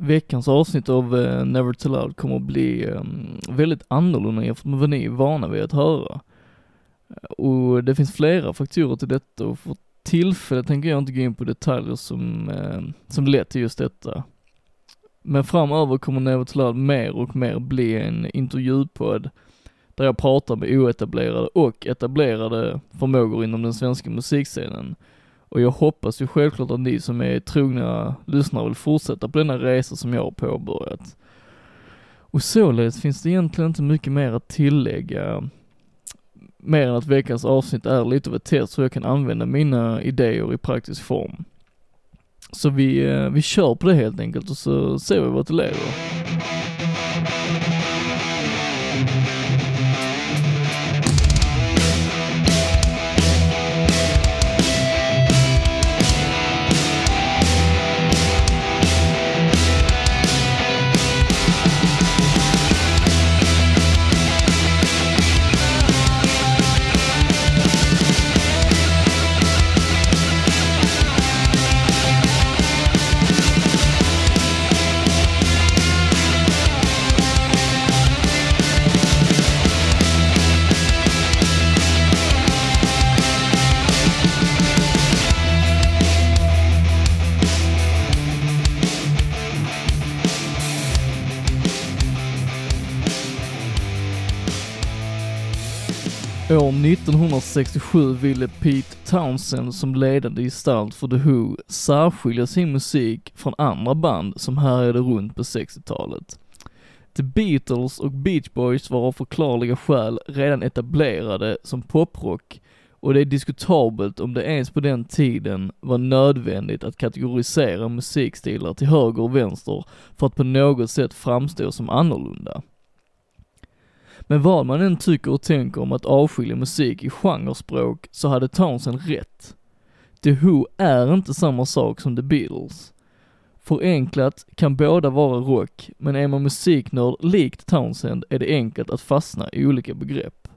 veckans avsnitt av uh, Never Tell Out kommer att bli um, väldigt annorlunda jämfört med vad ni är vana vid att höra. Och det finns flera faktorer till detta och för tillfället tänker jag inte gå in på detaljer som, uh, som lett till just detta. Men framöver kommer Never Tell Out mer och mer bli en intervjupodd där jag pratar med oetablerade och etablerade förmågor inom den svenska musikscenen och jag hoppas ju självklart att ni som är trogna lyssnare vill fortsätta på denna resa som jag har påbörjat. Och således finns det egentligen inte mycket mer att tillägga, mer än att veckans avsnitt är lite av ett test så jag kan använda mina idéer i praktisk form. Så vi, eh, vi kör på det helt enkelt och så ser vi vart det leder. 1967 ville Pete Townsend som ledande gestalt för The Who särskilja sin musik från andra band som härjade runt på 60-talet. The Beatles och Beach Boys var av förklarliga skäl redan etablerade som poprock och det är diskutabelt om det ens på den tiden var nödvändigt att kategorisera musikstilar till höger och vänster för att på något sätt framstå som annorlunda. Men vad man än tycker och tänker om att avskilja musik i genrespråk så hade Townsend rätt. The Who är inte samma sak som The Beatles. Förenklat kan båda vara rock, men är man musiknörd likt Townsend är det enkelt att fastna i olika begrepp.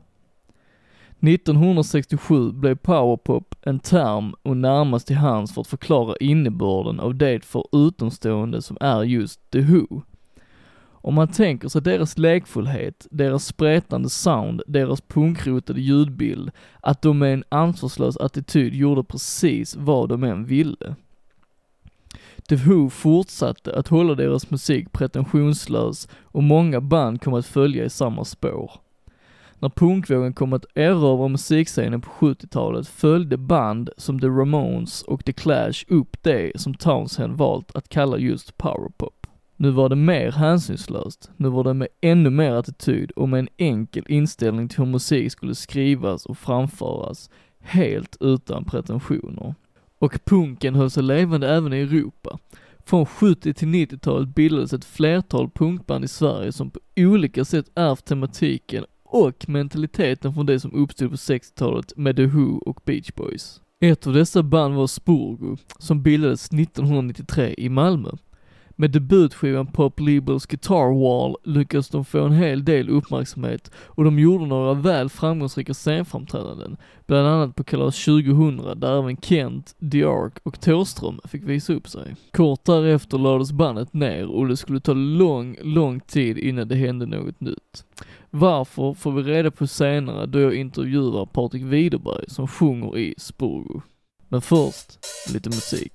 1967 blev powerpop en term och närmast till hands för att förklara innebörden av det för utomstående som är just The Who. Om man tänker sig deras lekfullhet, deras spretande sound, deras punkrotade ljudbild, att de med en ansvarslös attityd gjorde precis vad de än ville. The Who fortsatte att hålla deras musik pretensionslös och många band kom att följa i samma spår. När punkvågen kom att erövra musikscenen på 70-talet följde band som The Ramones och The Clash upp det som Townsend valt att kalla just powerpop. Nu var det mer hänsynslöst, nu var det med ännu mer attityd och med en enkel inställning till hur musik skulle skrivas och framföras, helt utan pretensioner. Och punken höll sig levande även i Europa. Från 70 till 90-talet bildades ett flertal punkband i Sverige som på olika sätt ärvt tematiken och mentaliteten från det som uppstod på 60-talet med The Who och Beach Boys. Ett av dessa band var Spurgo, som bildades 1993 i Malmö. Med debutskivan Pop Libels Guitar Wall lyckades de få en hel del uppmärksamhet och de gjorde några väl framgångsrika scenframträdanden, bland annat på Kalas 2000 där även Kent, The Ark och Thåström fick visa upp sig. Kort därefter lades bandet ner och det skulle ta lång, lång tid innan det hände något nytt. Varför får vi reda på senare då jag intervjuar Patrik Widerberg som sjunger i Spurgo. Men först, lite musik.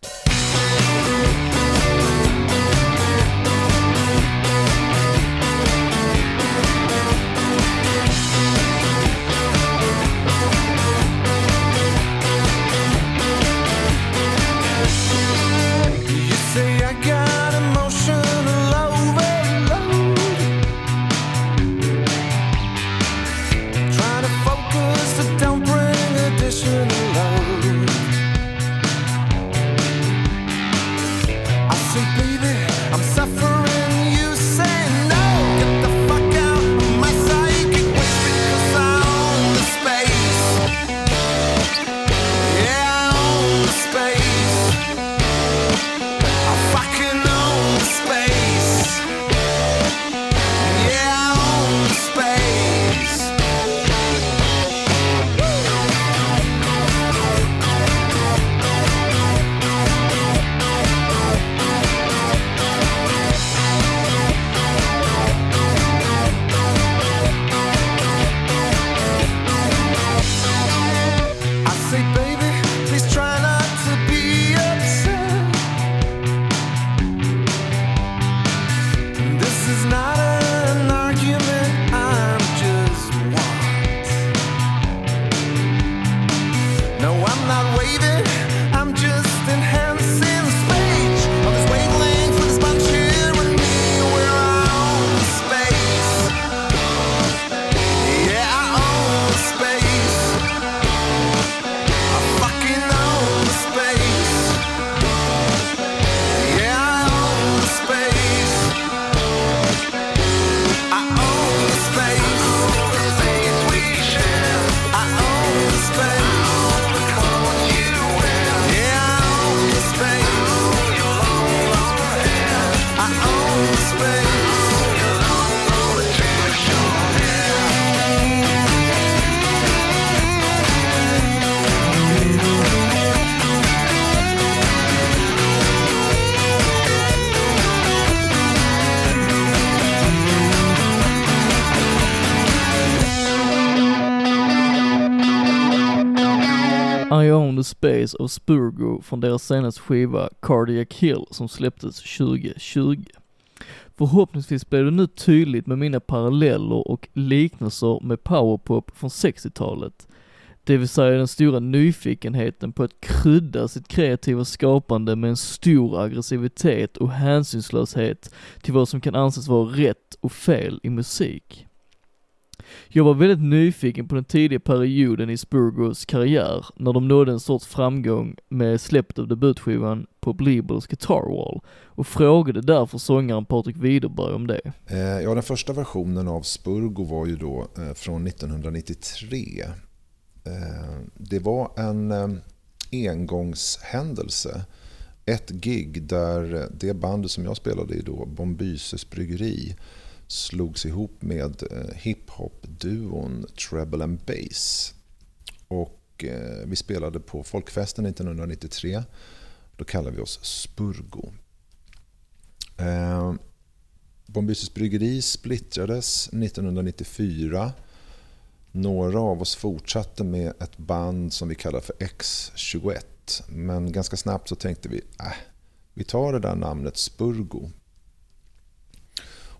Space of Spurgo från deras senaste skiva Cardiac Hill som släpptes 2020. Förhoppningsvis blir det nu tydligt med mina paralleller och liknelser med powerpop från 60-talet. Det vill säga den stora nyfikenheten på att krydda sitt kreativa skapande med en stor aggressivitet och hänsynslöshet till vad som kan anses vara rätt och fel i musik. Jag var väldigt nyfiken på den tidiga perioden i Spurgos karriär, när de nådde en sorts framgång med släppet av debutskivan på Bleebles Guitar Wall och frågade därför sångaren Patrik Widerberg om det. Eh, ja, den första versionen av Spurgo var ju då eh, från 1993. Eh, det var en engångshändelse. Ett gig där det bandet som jag spelade i då, Bombyses bryggeri, slogs ihop med eh, hiphop-duon Treble and Bass. Och eh, vi spelade på folkfesten 1993. Då kallade vi oss Spurgo. Eh, Bombyses bryggeri splittrades 1994. Några av oss fortsatte med ett band som vi kallar för X21. Men ganska snabbt så tänkte vi, äh, vi tar det där namnet Spurgo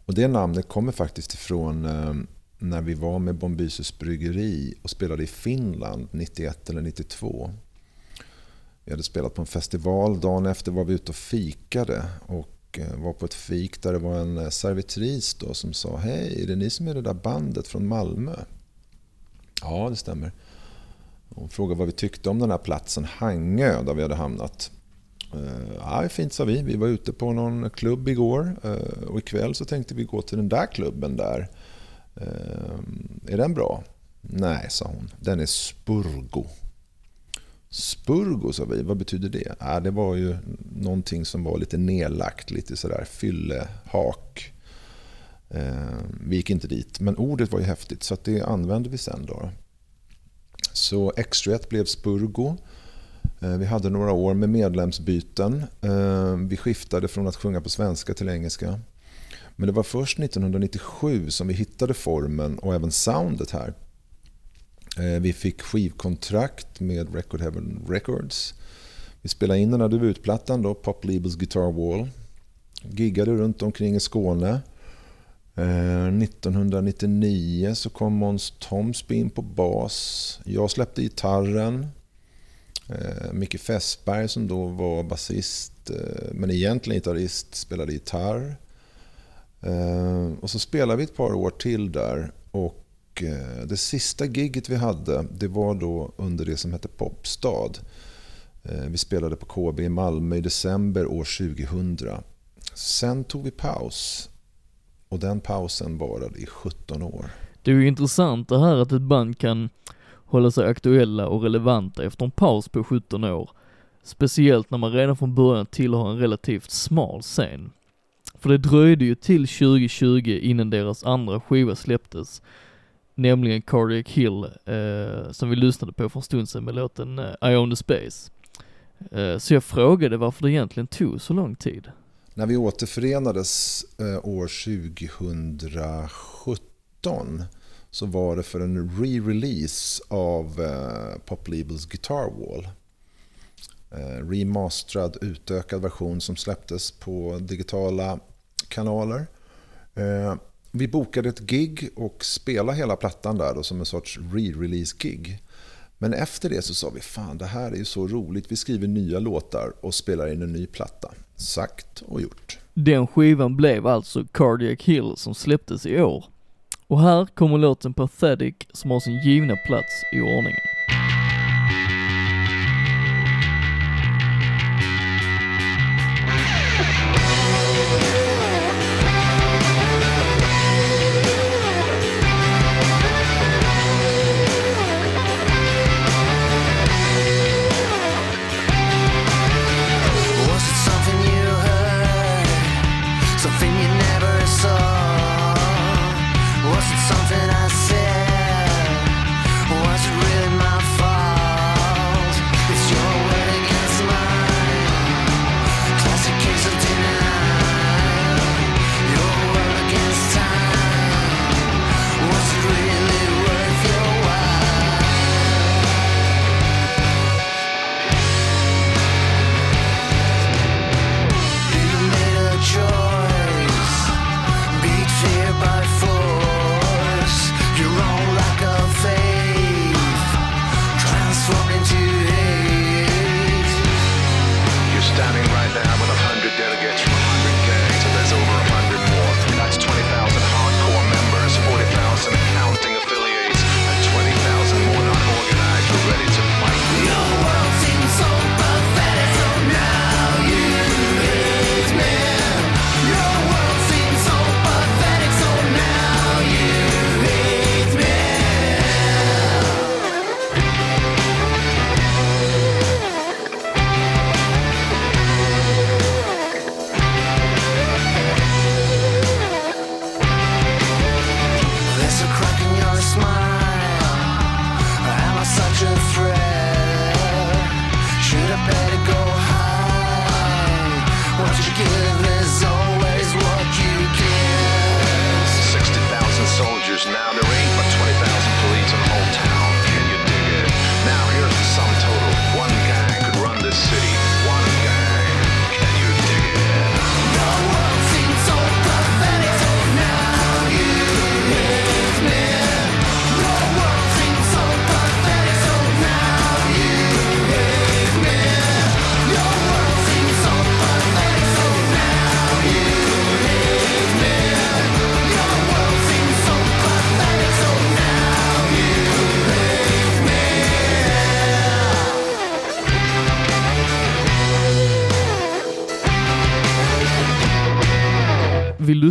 och det namnet kommer faktiskt ifrån eh, när vi var med Bombyses bryggeri och spelade i Finland 91 eller 92. Vi hade spelat på en festival. Dagen efter var vi ute och fikade och eh, var på ett fik där det var en eh, servitris då som sa Hej, är det ni som är det där bandet från Malmö? Ja, det stämmer. Hon frågade vad vi tyckte om den här platsen Hangö där vi hade hamnat. Eh, ja, fint sa vi. Vi var ute på någon klubb igår eh, och ikväll så tänkte vi gå till den där klubben där. Eh, är den bra? Nej, sa hon. Den är Spurgo. Spurgo, sa vi. Vad betyder det? Ja, det var ju någonting som var lite nedlagt, lite sådär fyllehak. Vi gick inte dit, men ordet var ju häftigt så det använde vi sen. Då. Så X21 blev Spurgo. Eh, vi hade några år med medlemsbyten. Eh, vi skiftade från att sjunga på svenska till engelska. Men det var först 1997 som vi hittade formen och även soundet här. Eh, vi fick skivkontrakt med Record Heaven Records. Vi spelade in den här debutplattan, då, Pop Labels Guitar Wall. Giggade runt omkring i Skåne. 1999 så kom Måns Tomsby in på bas. Jag släppte gitarren. Eh, Micke Fässberg som då var basist eh, men egentligen gitarrist, spelade gitarr. Eh, och så spelade vi ett par år till där och eh, det sista giget vi hade det var då under det som hette Popstad. Eh, vi spelade på KB i Malmö i december år 2000. Sen tog vi paus och den pausen varade i 17 år. Det är ju intressant det här att ett band kan hålla sig aktuella och relevanta efter en paus på 17 år. Speciellt när man redan från början tillhör en relativt smal scen. För det dröjde ju till 2020 innan deras andra skiva släpptes, nämligen Cardiac Hill, eh, som vi lyssnade på för en stund sedan med låten eh, I own the space. Eh, så jag frågade varför det egentligen tog så lång tid. När vi återförenades eh, år 2017 så var det för en re-release av eh, Pop Labels Guitar Wall. Eh, remasterad, utökad version som släpptes på digitala kanaler. Eh, vi bokade ett gig och spelade hela plattan där då, som en sorts re-release-gig. Men efter det så sa vi, fan det här är ju så roligt, vi skriver nya låtar och spelar in en ny platta. Sagt och gjort. Den skivan blev alltså Cardiac Hill som släpptes i år. Och här kommer låten Pathetic som har sin givna plats i ordningen.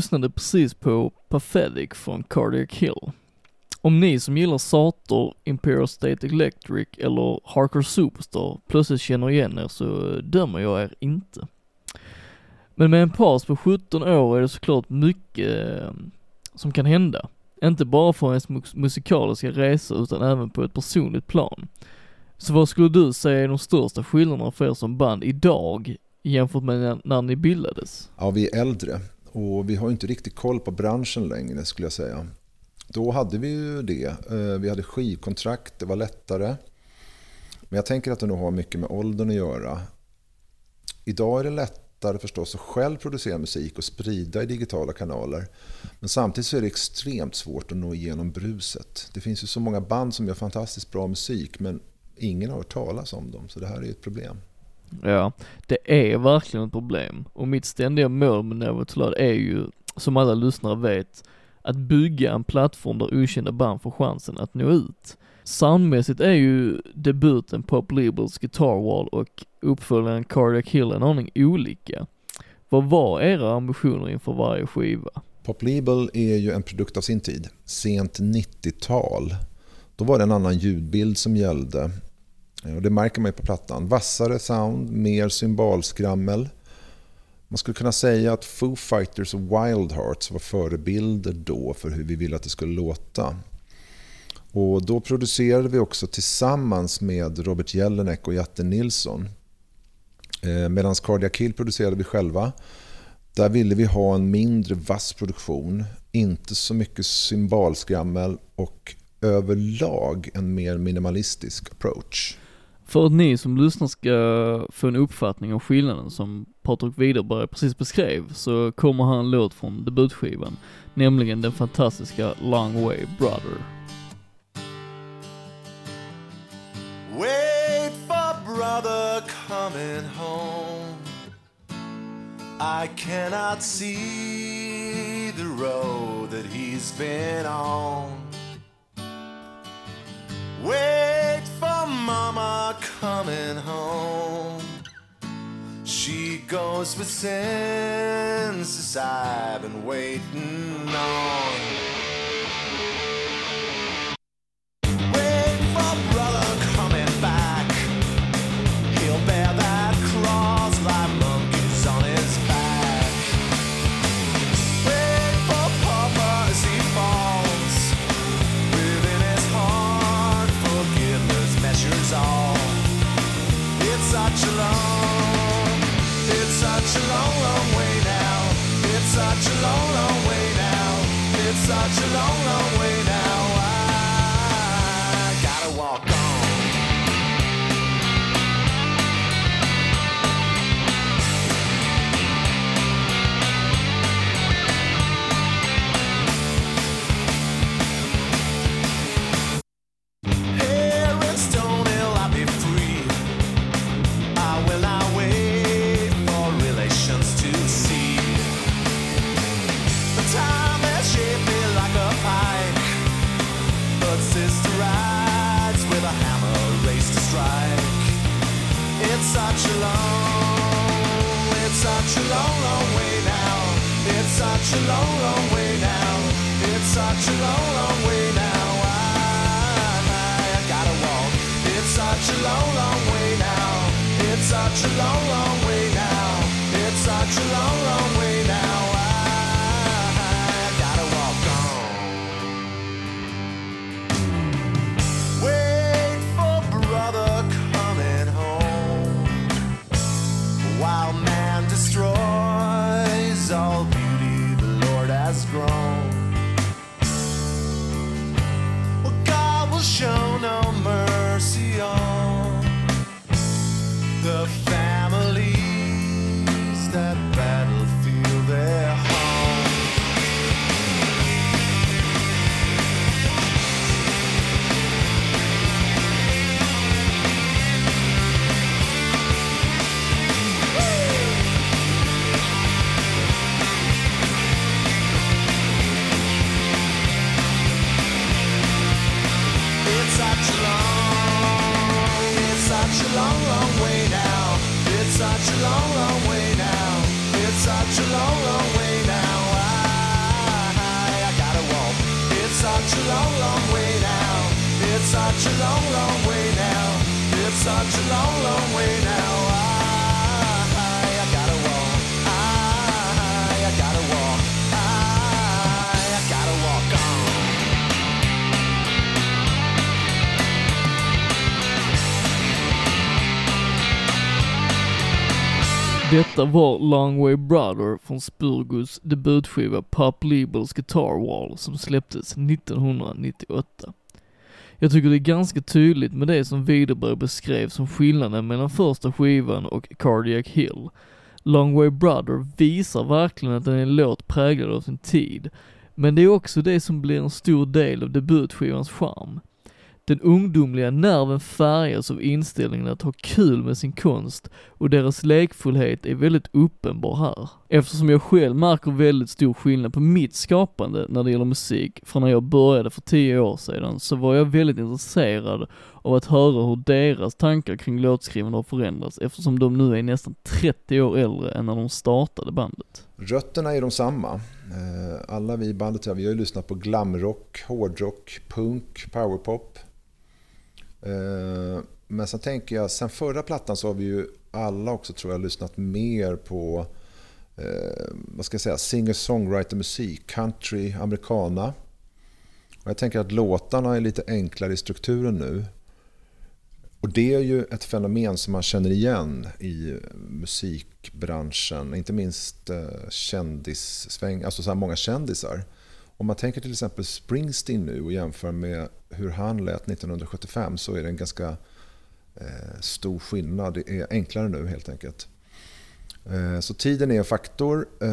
Lyssnade precis på Pathetic från Cardiac Hill. Om ni som gillar Sator, Imperial State Electric eller Harker Superstar plötsligt känner igen er så dömer jag er inte. Men med en paus på 17 år är det såklart mycket eh, som kan hända. Inte bara för ens musikaliska resa utan även på ett personligt plan. Så vad skulle du säga är de största skillnaderna för er som band idag jämfört med när ni bildades? Ja, vi är äldre och vi har inte riktigt koll på branschen längre skulle jag säga. Då hade vi ju det. Eh, vi hade skivkontrakt, det var lättare. Men jag tänker att det nog har mycket med åldern att göra. Idag är det lättare förstås att själv producera musik och sprida i digitala kanaler. Men samtidigt så är det extremt svårt att nå igenom bruset. Det finns ju så många band som gör fantastiskt bra musik men ingen har hört talas om dem. Så det här är ett problem. Ja, det är verkligen ett problem. Och mitt ständiga mål med Never är ju, som alla lyssnare vet, att bygga en plattform där okända band får chansen att nå ut. Soundmässigt är ju debuten Pop Labels Guitar Wall och uppföljaren Cardiac Hill en aning olika. Vad var era ambitioner inför varje skiva? Pop Label är ju en produkt av sin tid, sent 90-tal. Då var det en annan ljudbild som gällde. Eh, och det märker man ju på plattan. Vassare sound, mer symbolskrammel. Man skulle kunna säga att Foo Fighters och Wild Hearts var förebilder då för hur vi ville att det skulle låta. Och då producerade vi också tillsammans med Robert Jelinek och Jatte Nilsson. Eh, Medan Cardia Kill producerade vi själva. Där ville vi ha en mindre vass produktion, inte så mycket symbolskrammel och överlag en mer minimalistisk approach. För att ni som lyssnar ska få en uppfattning om skillnaden som Patrik Widerberg precis beskrev så kommer han en låt från debutskivan, nämligen den fantastiska Long Way Brother. Wait for brother coming home I cannot see the road that he's been on Wait mama coming home. She goes with census I've been waiting on. such a long, long way now. It's such a long, long way. Detta var Long Way Brother från Spurgos debutskiva Pop Labels Guitar Wall som släpptes 1998. Jag tycker det är ganska tydligt med det som Widerberg beskrev som skillnaden mellan första skivan och Cardiac Hill. Long Way Brother visar verkligen att den är en låt präglad av sin tid, men det är också det som blir en stor del av debutskivans charm. Den ungdomliga nerven färgas av inställningen att ha kul med sin konst och deras lekfullhet är väldigt uppenbar här. Eftersom jag själv märker väldigt stor skillnad på mitt skapande när det gäller musik från när jag började för tio år sedan så var jag väldigt intresserad av att höra hur deras tankar kring låtskrivande har förändrats eftersom de nu är nästan 30 år äldre än när de startade bandet. Rötterna är de samma. Eh, alla vi i bandet vi har ju lyssnat på glamrock, hårdrock, punk, powerpop. Eh, men sen tänker jag, sen förra plattan så har vi ju alla också tror jag lyssnat mer på eh, vad ska jag säga, singer-songwriter-musik, country, americana. Och jag tänker att låtarna är lite enklare i strukturen nu. Och det är ju ett fenomen som man känner igen i musikbranschen, inte minst eh, kändissväng, alltså så här många kändisar. Om man tänker till exempel Springsteen nu och jämför med hur han lät 1975 så är det en ganska eh, stor skillnad. Det är enklare nu helt enkelt. Eh, Så tiden är en faktor. Eh,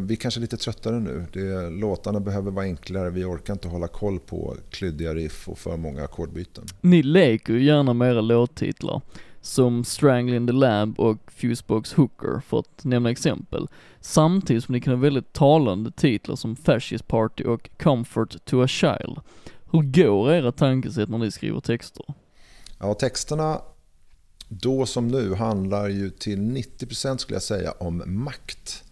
Vi är kanske lite tröttare nu. Det, låtarna behöver vara enklare. Vi orkar inte hålla koll på klyddiga riff och för många ackordbyten. Ni leker ju gärna med era låttitlar, som Strangling the Lab och Fusebox Hooker för att nämna exempel. Samtidigt som ni kan ha väldigt talande titlar som Fascist Party och Comfort to a Child. Hur går era tankesätt när ni skriver texter? Ja, texterna då som nu handlar ju till 90% skulle jag säga om makt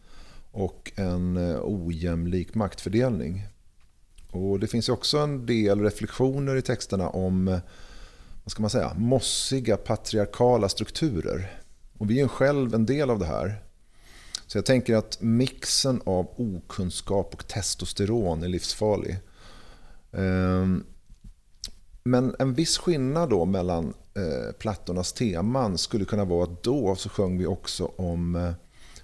och en eh, ojämlik maktfördelning. Och det finns ju också en del reflektioner i texterna om eh, vad ska man säga, mossiga patriarkala strukturer. Och vi är ju själv en del av det här. Så jag tänker att mixen av okunskap och testosteron är livsfarlig. Ehm, men en viss skillnad då mellan eh, plattornas teman skulle kunna vara att då så sjöng vi också om eh,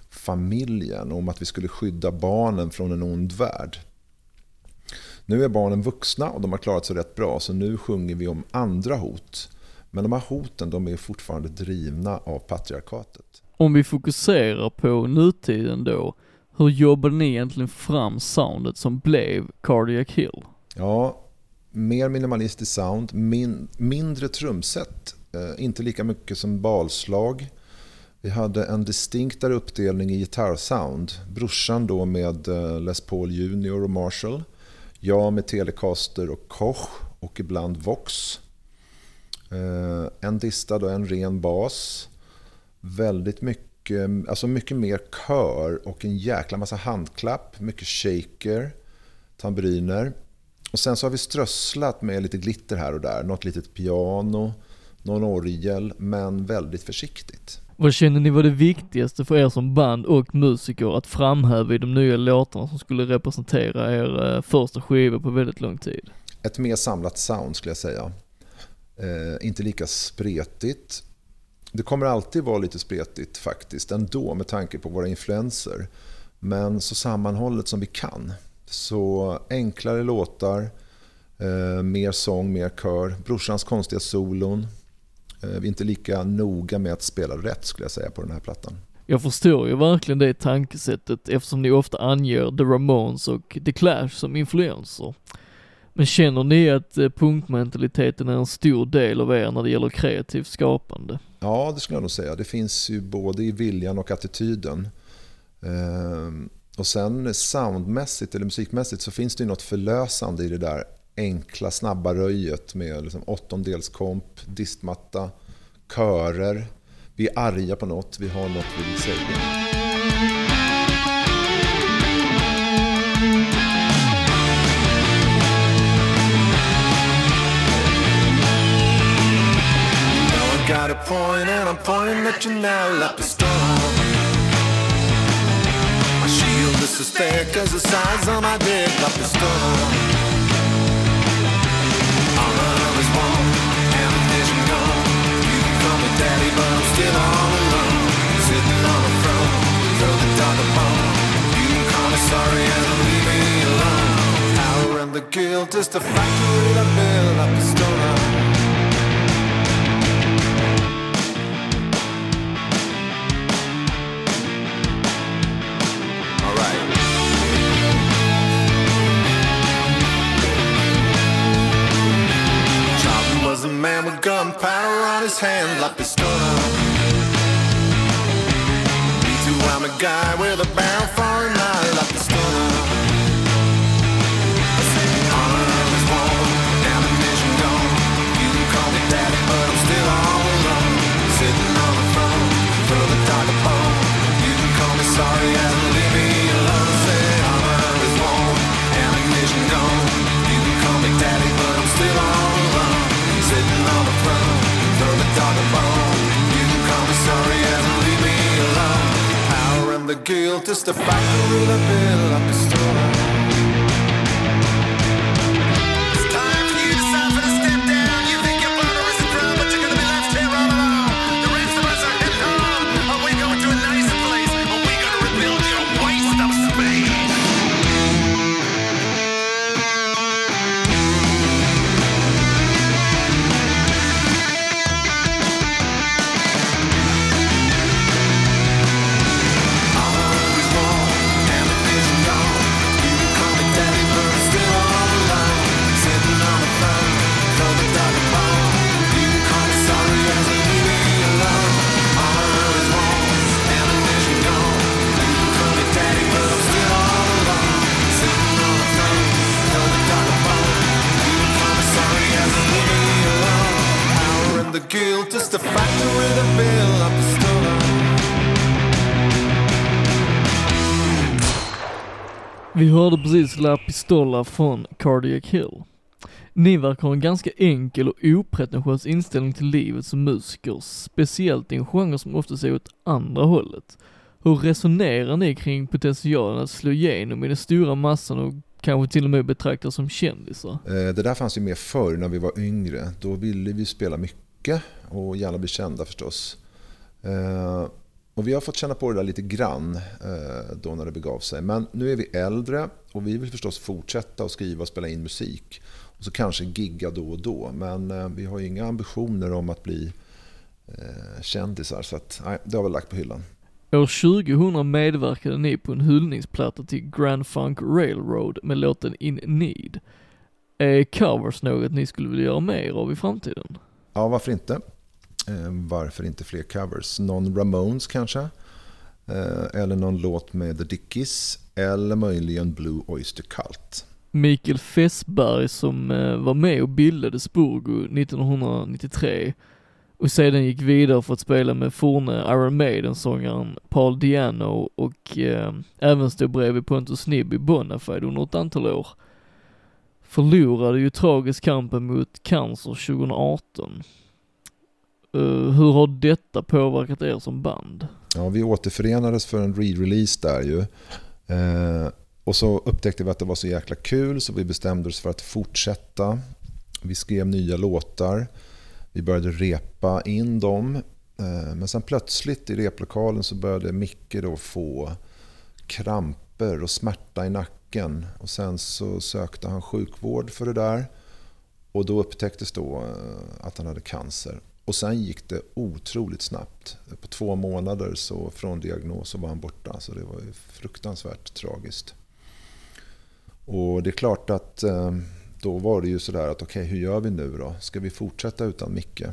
familjen, om att vi skulle skydda barnen från en ond värld. Nu är barnen vuxna och de har klarat sig rätt bra så nu sjunger vi om andra hot. Men de här hoten de är fortfarande drivna av patriarkatet. Om vi fokuserar på nutiden då, hur jobbade ni egentligen fram soundet som blev Cardiac Hill? Ja, mer minimalistisk sound, min, mindre trumset, eh, inte lika mycket som balslag. Vi hade en distinktare uppdelning i gitarrsound. Brorsan då med eh, Les Paul Junior och Marshall. Jag med Telecaster och Koch och ibland Vox. Eh, en distad och en ren bas. Väldigt mycket, alltså mycket mer kör och en jäkla massa handklapp. Mycket shaker, tamburiner. Och sen så har vi strösslat med lite glitter här och där. Något litet piano, någon orgel, men väldigt försiktigt. Vad känner ni var det viktigaste för er som band och musiker att framhäva i de nya låtarna som skulle representera er eh, första skiva på väldigt lång tid? Ett mer samlat sound skulle jag säga. Eh, inte lika spretigt. Det kommer alltid vara lite spretigt faktiskt ändå med tanke på våra influenser. Men så sammanhållet som vi kan. Så enklare låtar, eh, mer sång, mer kör. Brorsans konstiga solon. Eh, vi är inte lika noga med att spela rätt skulle jag säga på den här plattan. Jag förstår ju verkligen det tankesättet eftersom ni ofta anger The Ramones och The Clash som influenser. Men känner ni att eh, punkmentaliteten är en stor del av er när det gäller kreativt skapande? Ja, det skulle jag nog säga. Det finns ju både i viljan och attityden. Ehm, och sen soundmässigt eller musikmässigt så finns det ju något förlösande i det där enkla snabba röjet med liksom åttondelskomp, distmatta, körer. Vi är arga på något, vi har något vi vill säga. got a point and I'm pointing at you now like a storm. My shield is to stare as the size of my dick like a storm. Sorry and leave me alone. Power and the guilt is the factory that built Pistola. Alright. Chopin was a man with gunpowder on his hand, La Pistola. Me too, I'm a guy with a barrel for an the factory that built up the story. Vi hörde precis La Pistola från Cardiac Hill. Ni verkar ha en ganska enkel och opretentiös inställning till livet som musiker, speciellt i en genre som ofta ser åt andra hållet. Hur resonerar ni kring potentialen att slå igenom i den stora massan och kanske till och med betraktas som kändisar? Eh, det där fanns ju mer förr när vi var yngre. Då ville vi spela mycket och gärna bli kända förstås. Eh, och vi har fått känna på det där lite grann eh, då när det begav sig. Men nu är vi äldre och vi vill förstås fortsätta att skriva och spela in musik. Och så kanske gigga då och då. Men eh, vi har ju inga ambitioner om att bli eh, kändisar. Så att, nej, det har vi lagt på hyllan. År 2000 medverkade ni på en hyllningsplatta till Grand Funk Railroad med låten In Need. Är covers något ni skulle vilja göra mer av i framtiden? Ja, varför inte? Eh, varför inte fler covers? Någon Ramones kanske? Eh, eller någon låt med The Dickies? Eller möjligen Blue Oyster Cult? Mikael Fessberg som eh, var med och bildade Spurgo 1993 och sedan gick vidare för att spela med forne Iron Maiden-sångaren Paul Diano och eh, även stod bredvid Pontus Nibb i Bonafide under ett antal år. Förlorade ju tragiskt kampen mot cancer 2018. Eh, hur har detta påverkat er som band? Ja, vi återförenades för en re-release där ju. Eh, och så upptäckte vi att det var så jäkla kul så vi bestämde oss för att fortsätta. Vi skrev nya låtar. Vi började repa in dem. Eh, men sen plötsligt i replokalen så började Micke då få kramper och smärta i nacken. Och sen så sökte han sjukvård för det där. Och då upptäcktes då eh, att han hade cancer. Och sen gick det otroligt snabbt. På två månader så från diagnos så var han borta. Så det var ju fruktansvärt tragiskt. Och det är klart att eh, då var det ju sådär att okej, okay, hur gör vi nu då? Ska vi fortsätta utan Micke?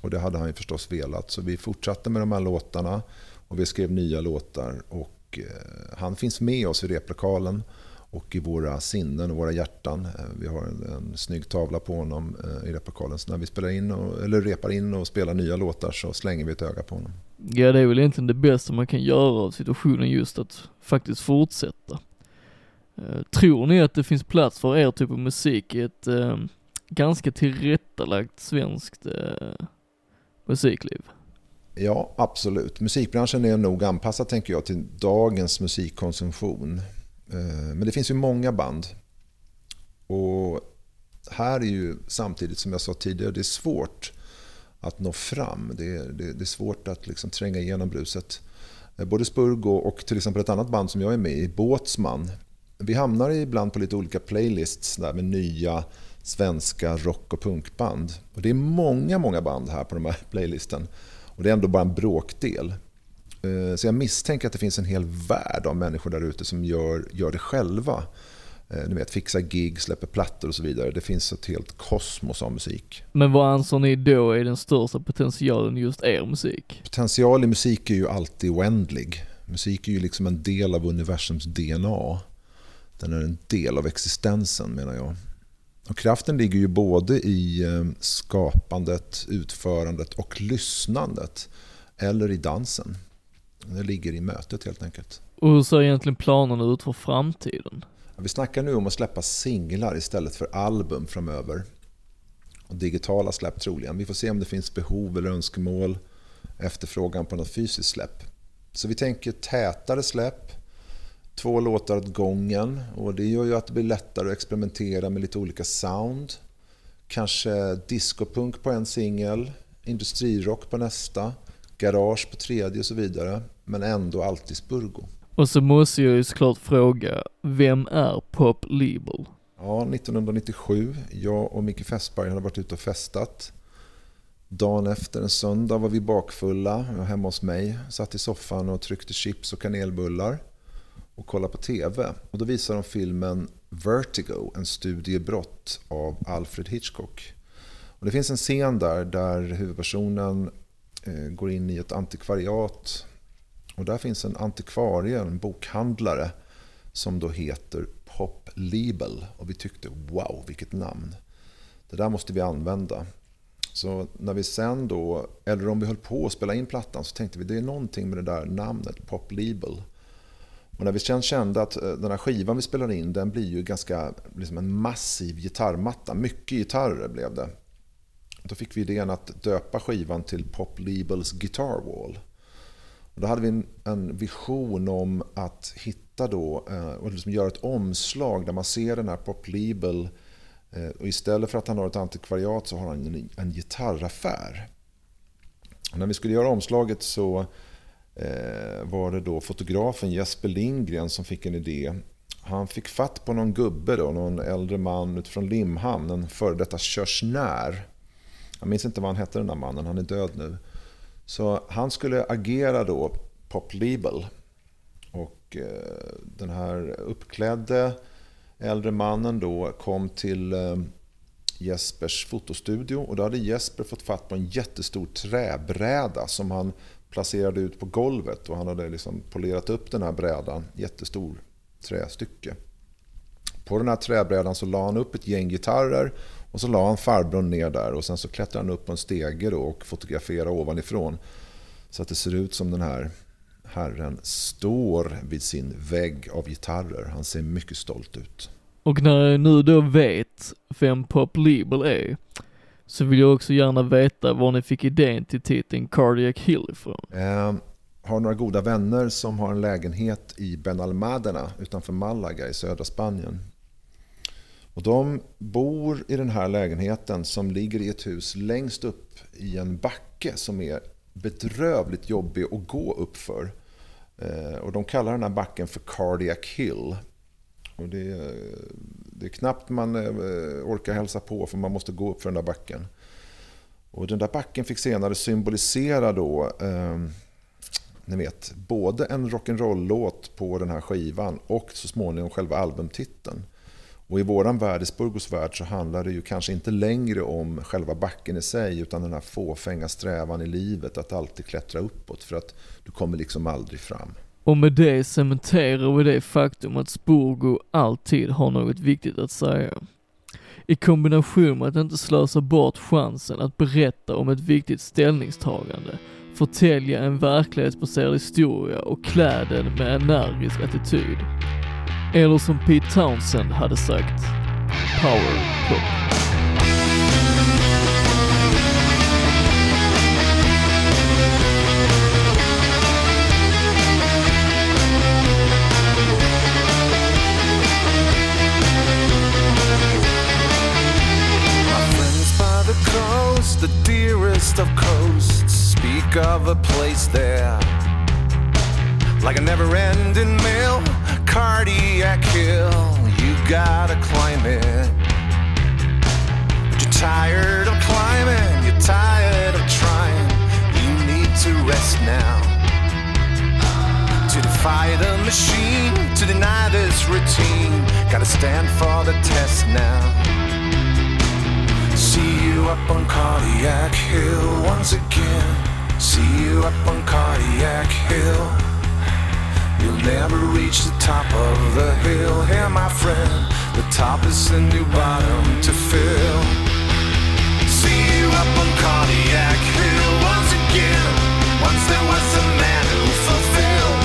Och det hade han ju förstås velat. Så vi fortsatte med de här låtarna och vi skrev nya låtar. Och eh, han finns med oss i replokalen och i våra sinnen och våra hjärtan. Eh, Vi har en, en snygg tavla på honom eh, i replokalen. Så när vi spelar in och, eller repar in och spelar nya låtar så slänger vi ett öga på honom. Ja, det är väl egentligen det bästa man kan göra av situationen just att faktiskt fortsätta. Eh, Tror ni att det finns plats för er typ av musik i ett eh, ganska tillrättalagt svenskt eh, musikliv? Ja, absolut. Musikbranschen är nog anpassad tänker jag till dagens musikkonsumtion. Eh, men det finns ju många band. Och här är ju samtidigt som jag sa tidigare, det är svårt att nå fram. Det är, det, det är svårt att liksom tränga igenom bruset. Eh, både Spurgo och till exempel ett annat band som jag är med i, Båtsman. Vi hamnar ibland på lite olika playlists där med nya svenska rock och punkband. Och det är många, många band här på de här playlisten. Och det är ändå bara en bråkdel. Eh, Så jag misstänker att det finns en hel värld av människor där ute som gör, gör det själva. Eh, Ni vet, fixar gig, släpper plattor och så vidare. Det finns ett helt kosmos av musik. Men vad anser ni då är den största potentialen just er musik? Potential i musik är ju alltid oändlig. Musik är ju liksom en del av universums DNA. Den är en del av existensen menar jag. Och kraften ligger ju både i eh, skapandet, utförandet och lyssnandet. Eller i dansen. Det ligger i mötet helt enkelt. Och hur ser egentligen planerna ut för framtiden? Vi snackar nu om att släppa singlar istället för album framöver. Och digitala släpp troligen. Vi får se om det finns behov eller önskemål, efterfrågan på något fysiskt släpp. Så vi tänker tätare släpp, två låtar åt gången. Och det gör ju att det blir lättare att experimentera med lite olika sound. Kanske discopunk på en singel, industrirock på nästa, garage på tredje och så vidare. Men ändå alltid Spurgo. Och så måste jag ju såklart fråga, vem är Pop Label? Ja, 1997. Jag och Micke Fässberg hade varit ute och festat. Dagen efter en söndag var vi bakfulla. Jag var hemma hos mig. Satt i soffan och tryckte chips och kanelbullar. Och kollade på TV. Och då visade de filmen Vertigo, en studie brott av Alfred Hitchcock. Och det finns en scen där, där huvudpersonen Eh, går in i ett antikvariat. Och där finns en antikvarie, en bokhandlare, som då heter Pop Label. Och vi tyckte wow, vilket namn. Det där måste vi använda. Så när vi sen då, eller om vi höll på att spela in plattan så tänkte vi det är någonting med det där namnet, Pop Label. Och när vi sen kände att eh, den här skivan vi spelade in den blir ju ganska liksom en massiv gitarrmatta. Mycket gitarrer blev det. Då fick vi idén att döpa skivan till Pop Labels Guitar Wall. Och då hade vi en, en vision om att hitta då, eh, och liksom göra ett omslag där man ser den här Pop Label eh, och istället för att han har ett antikvariat så har han en, en gitarraffär. Och när vi skulle göra omslaget så eh, var det då fotografen Jesper Lindgren som fick en idé. Han fick fatt på någon gubbe, då, någon äldre man utifrån Limhamn, en före detta körsnär. Jag minns inte vad han hette den där mannen, han är död nu. Så han skulle agera då Pop Label. Och eh, den här uppklädde äldre mannen då kom till eh, Jespers fotostudio och då hade Jesper fått fatt på en jättestor träbräda som han placerade ut på golvet och han hade liksom polerat upp den här brädan, jättestor trästycke. På den här träbrädan så la han upp ett gäng gitarrer och så la han farbrorn ner där och sen så klättrade han upp på en stege då och fotograferade ovanifrån. Så att det ser ut som den här herren står vid sin vägg av gitarrer. Han ser mycket stolt ut. Och när jag nu då vet vem Pop Label är, så vill jag också gärna veta var ni fick idén till titeln Cardiac Hill ifrån. Eh, har några goda vänner som har en lägenhet i Benalmadena utanför Malaga i södra Spanien. Och de bor i den här lägenheten som ligger i ett hus längst upp i en backe som är bedrövligt jobbig att gå upp för. Eh, och de kallar den här backen för Cardiac Hill. Och det, är, det är knappt man eh, orkar hälsa på för man måste gå upp för den där backen. Och den där backen fick senare symbolisera då, eh, ni vet, både en rock'n'roll-låt på den här skivan och så småningom själva albumtiteln. Och i våran värld, i Spurgos värld, så handlar det ju kanske inte längre om själva backen i sig utan den här fåfänga strävan i livet att alltid klättra uppåt för att du kommer liksom aldrig fram. Och med det cementerar vi det faktum att Spurgo alltid har något viktigt att säga. I kombination med att inte slösa bort chansen att berätta om ett viktigt ställningstagande, förtälja en verklighetsbaserad historia och klä den med energisk attityd. Eller som Pete Townsend hade sagt, power pop. the dearest of coasts speak of a place there like a never-ending mill cardiac hill, you gotta climb it. But you're tired of climbing, you're tired of trying. You need to rest now. To defy the machine, to deny this routine, gotta stand for the test now. See you up on cardiac hill once again. See you up on cardiac hill. You'll never reach the top of the hill. hey my friend, the top is a new bottom to fill. See you up on Cardiac Hill once again. Once there was a man who fulfilled.